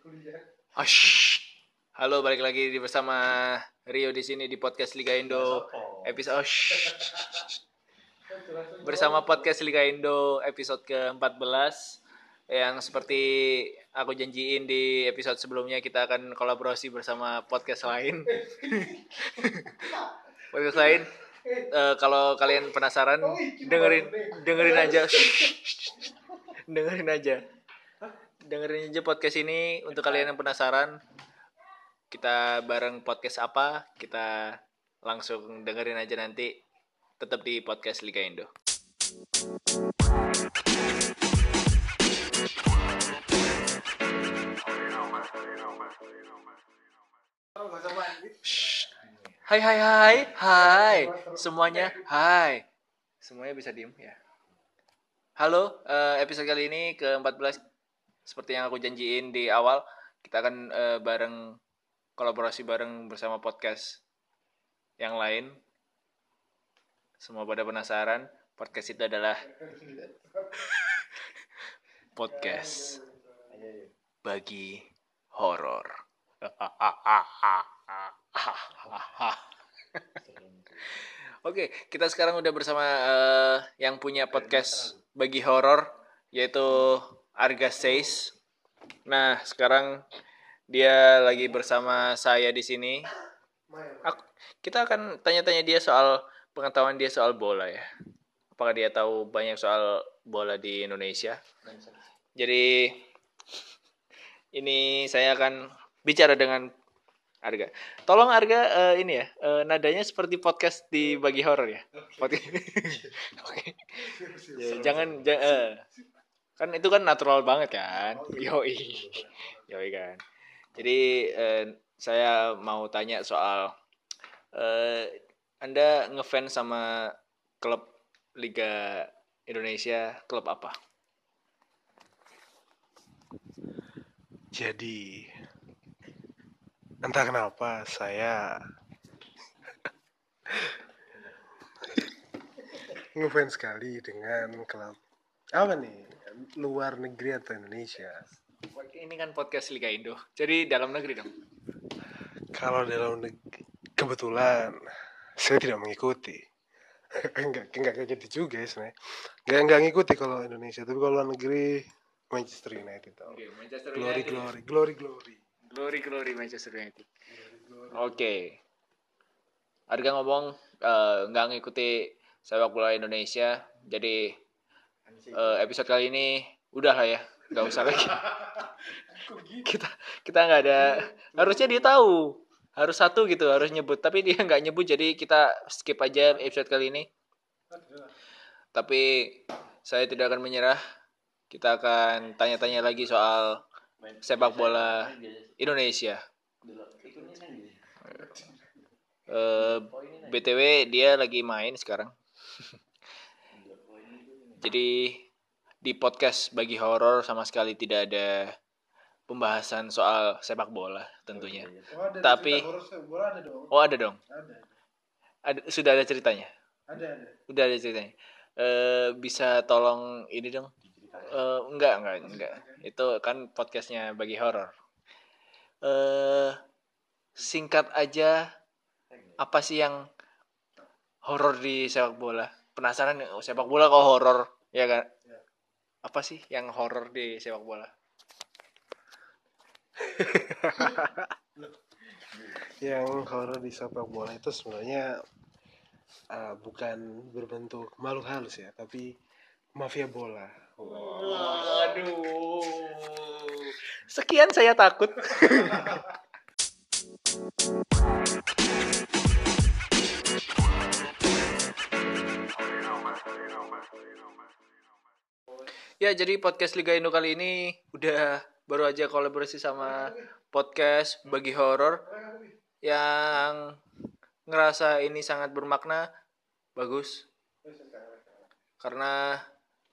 Kuliah Osh. Halo, balik lagi bersama Rio di sini di podcast Liga Indo episode Osh. bersama podcast Liga Indo episode ke-14 yang seperti aku janjiin di episode sebelumnya kita akan kolaborasi bersama podcast lain. podcast lain. Eh, kalau kalian penasaran dengerin dengerin aja. dengerin aja. Dengerin aja podcast ini untuk kalian yang penasaran kita bareng podcast apa kita langsung dengerin aja nanti tetap di podcast Liga Indo. Hai hai hai hai semuanya hai semuanya bisa diem ya. Halo eh, episode kali ini ke-14 seperti yang aku janjiin di awal kita akan eh, bareng kolaborasi bareng bersama podcast yang lain. Semua pada penasaran, podcast itu adalah podcast bagi horor. Oke, kita sekarang udah bersama eh, yang punya podcast bagi horor yaitu Arga Says. Nah, sekarang dia lagi bersama saya di sini. Aku- kita akan tanya-tanya dia soal pengetahuan dia soal bola ya. Apakah dia tahu banyak soal bola di Indonesia? Jadi ini saya akan bicara dengan Arga. Tolong Arga eh, ini ya, eh, nadanya seperti podcast di bagi horor ya. Oke. Ya, jangan ja- eh, kan itu kan natural banget kan. Yoi. Yoi kan. Jadi eh, saya mau tanya soal eh, Anda ngefans sama klub Liga Indonesia, klub apa? jadi entah kenapa saya ngefans sekali dengan klub apa nih luar negeri atau Indonesia Ini kan podcast Liga Indo. Jadi dalam negeri dong. kalau dalam negeri kebetulan saya tidak mengikuti enggak enggak kayak gitu juga ya sebenarnya enggak enggak ngikuti kalau Indonesia tapi kalau luar negeri Manchester United tau Oke, Manchester glory United. glory glory glory Glory glory Manchester United. Oke. Harga ngomong eh, nggak ngikuti sepak bola Indonesia. Jadi eh, episode kali ini udah lah ya, nggak usah lagi. kita kita nggak ada. Harusnya dia tahu. Harus satu gitu, harus nyebut. Tapi dia nggak nyebut, jadi kita skip aja episode kali ini. Tapi saya tidak akan menyerah. Kita akan tanya-tanya lagi soal sepak bola Indonesia. Eh, BTW dia lagi main sekarang. Jadi di podcast bagi horor sama sekali tidak ada pembahasan soal sepak bola tentunya. Oh, ada Tapi- cerita horor sepak bola ada dong Oh ada dong. ada Ada sudah ada ceritanya. ada ada Udah ada ceritanya. Eh bisa tolong ini dong. Eh enggak enggak enggak. Itu kan podcastnya bagi horor. Eh singkat aja apa sih yang horor di sepak bola? Penasaran oh, sepak bola kok horor ya kan? Apa sih yang horor di sepak bola? yang horor di sepak bola itu sebenarnya uh, bukan berbentuk makhluk halus ya tapi mafia bola Aduh. Sekian saya takut. Ya, jadi podcast Liga Indo kali ini udah baru aja kolaborasi sama podcast bagi horor yang ngerasa ini sangat bermakna, bagus. Karena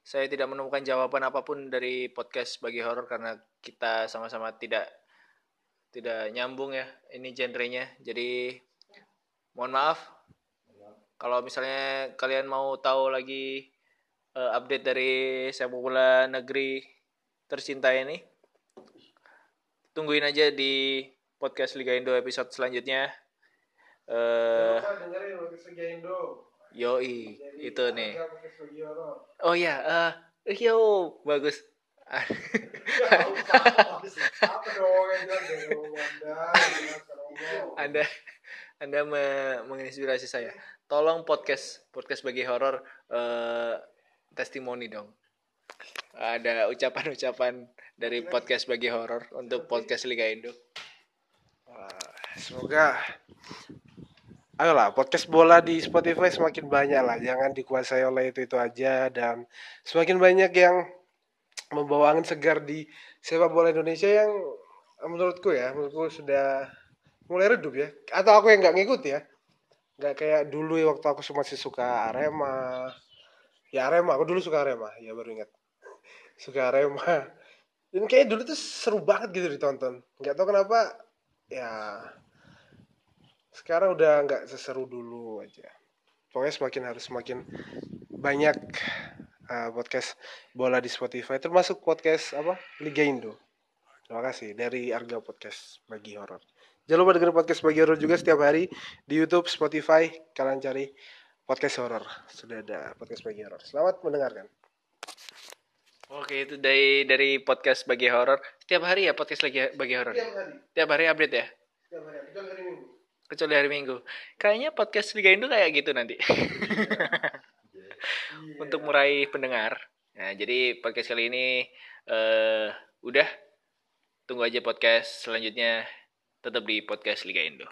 saya tidak menemukan jawaban apa pun dari podcast bagi horor karena kita sama-sama tidak tidak nyambung ya ini genrenya. Jadi mohon maaf. Kalau misalnya kalian mau tahu lagi uh, update dari sepak bola negeri tercinta ini tungguin aja di podcast Liga Indo episode selanjutnya. Uh, dengerin Liga Indo? yoi itu nih oh ya uh, yo bagus. Anda anda me menginspirasi saya. Tolong podcast podcast bagi horor uh, testimoni dong. Ada ucapan-ucapan dari podcast bagi horor untuk podcast Liga Indo. Semoga ayolah podcast bola di Spotify semakin banyak lah. Jangan dikuasai oleh itu itu aja. Dan semakin banyak yang membawa angin segar di sepak bola Indonesia yang menurutku ya menurutku sudah mulai redup ya. Atau aku yang nggak ngikut ya. Nggak kayak dulu ya waktu aku masih suka Arema. Ya Arema. Aku dulu suka Arema. Ya baru ingat. Suka Arema. Dan kayak dulu tuh seru banget gitu ditonton. Nggak tahu kenapa ya sekarang udah nggak seseru dulu aja pokoknya semakin harus semakin banyak uh, podcast bola di Spotify termasuk podcast apa Liga Indo terima kasih dari Arga Podcast bagi horor Jangan lupa dengerin podcast bagi horor juga setiap hari di YouTube, Spotify. Kalian cari podcast horor. Sudah ada podcast bagi horor. Selamat mendengarkan. Oke, itu dari dari podcast bagi horor. Setiap hari ya podcast lagi bagi horor. Setiap hari. Setiap hari update ya. Setiap hari. Minggu. Kecuali hari Minggu. Kayaknya podcast Liga Indo kayak gitu nanti. yeah. Untuk meraih pendengar. Nah, jadi podcast kali ini uh, udah tunggu aja podcast selanjutnya tetap di podcast Liga Indo.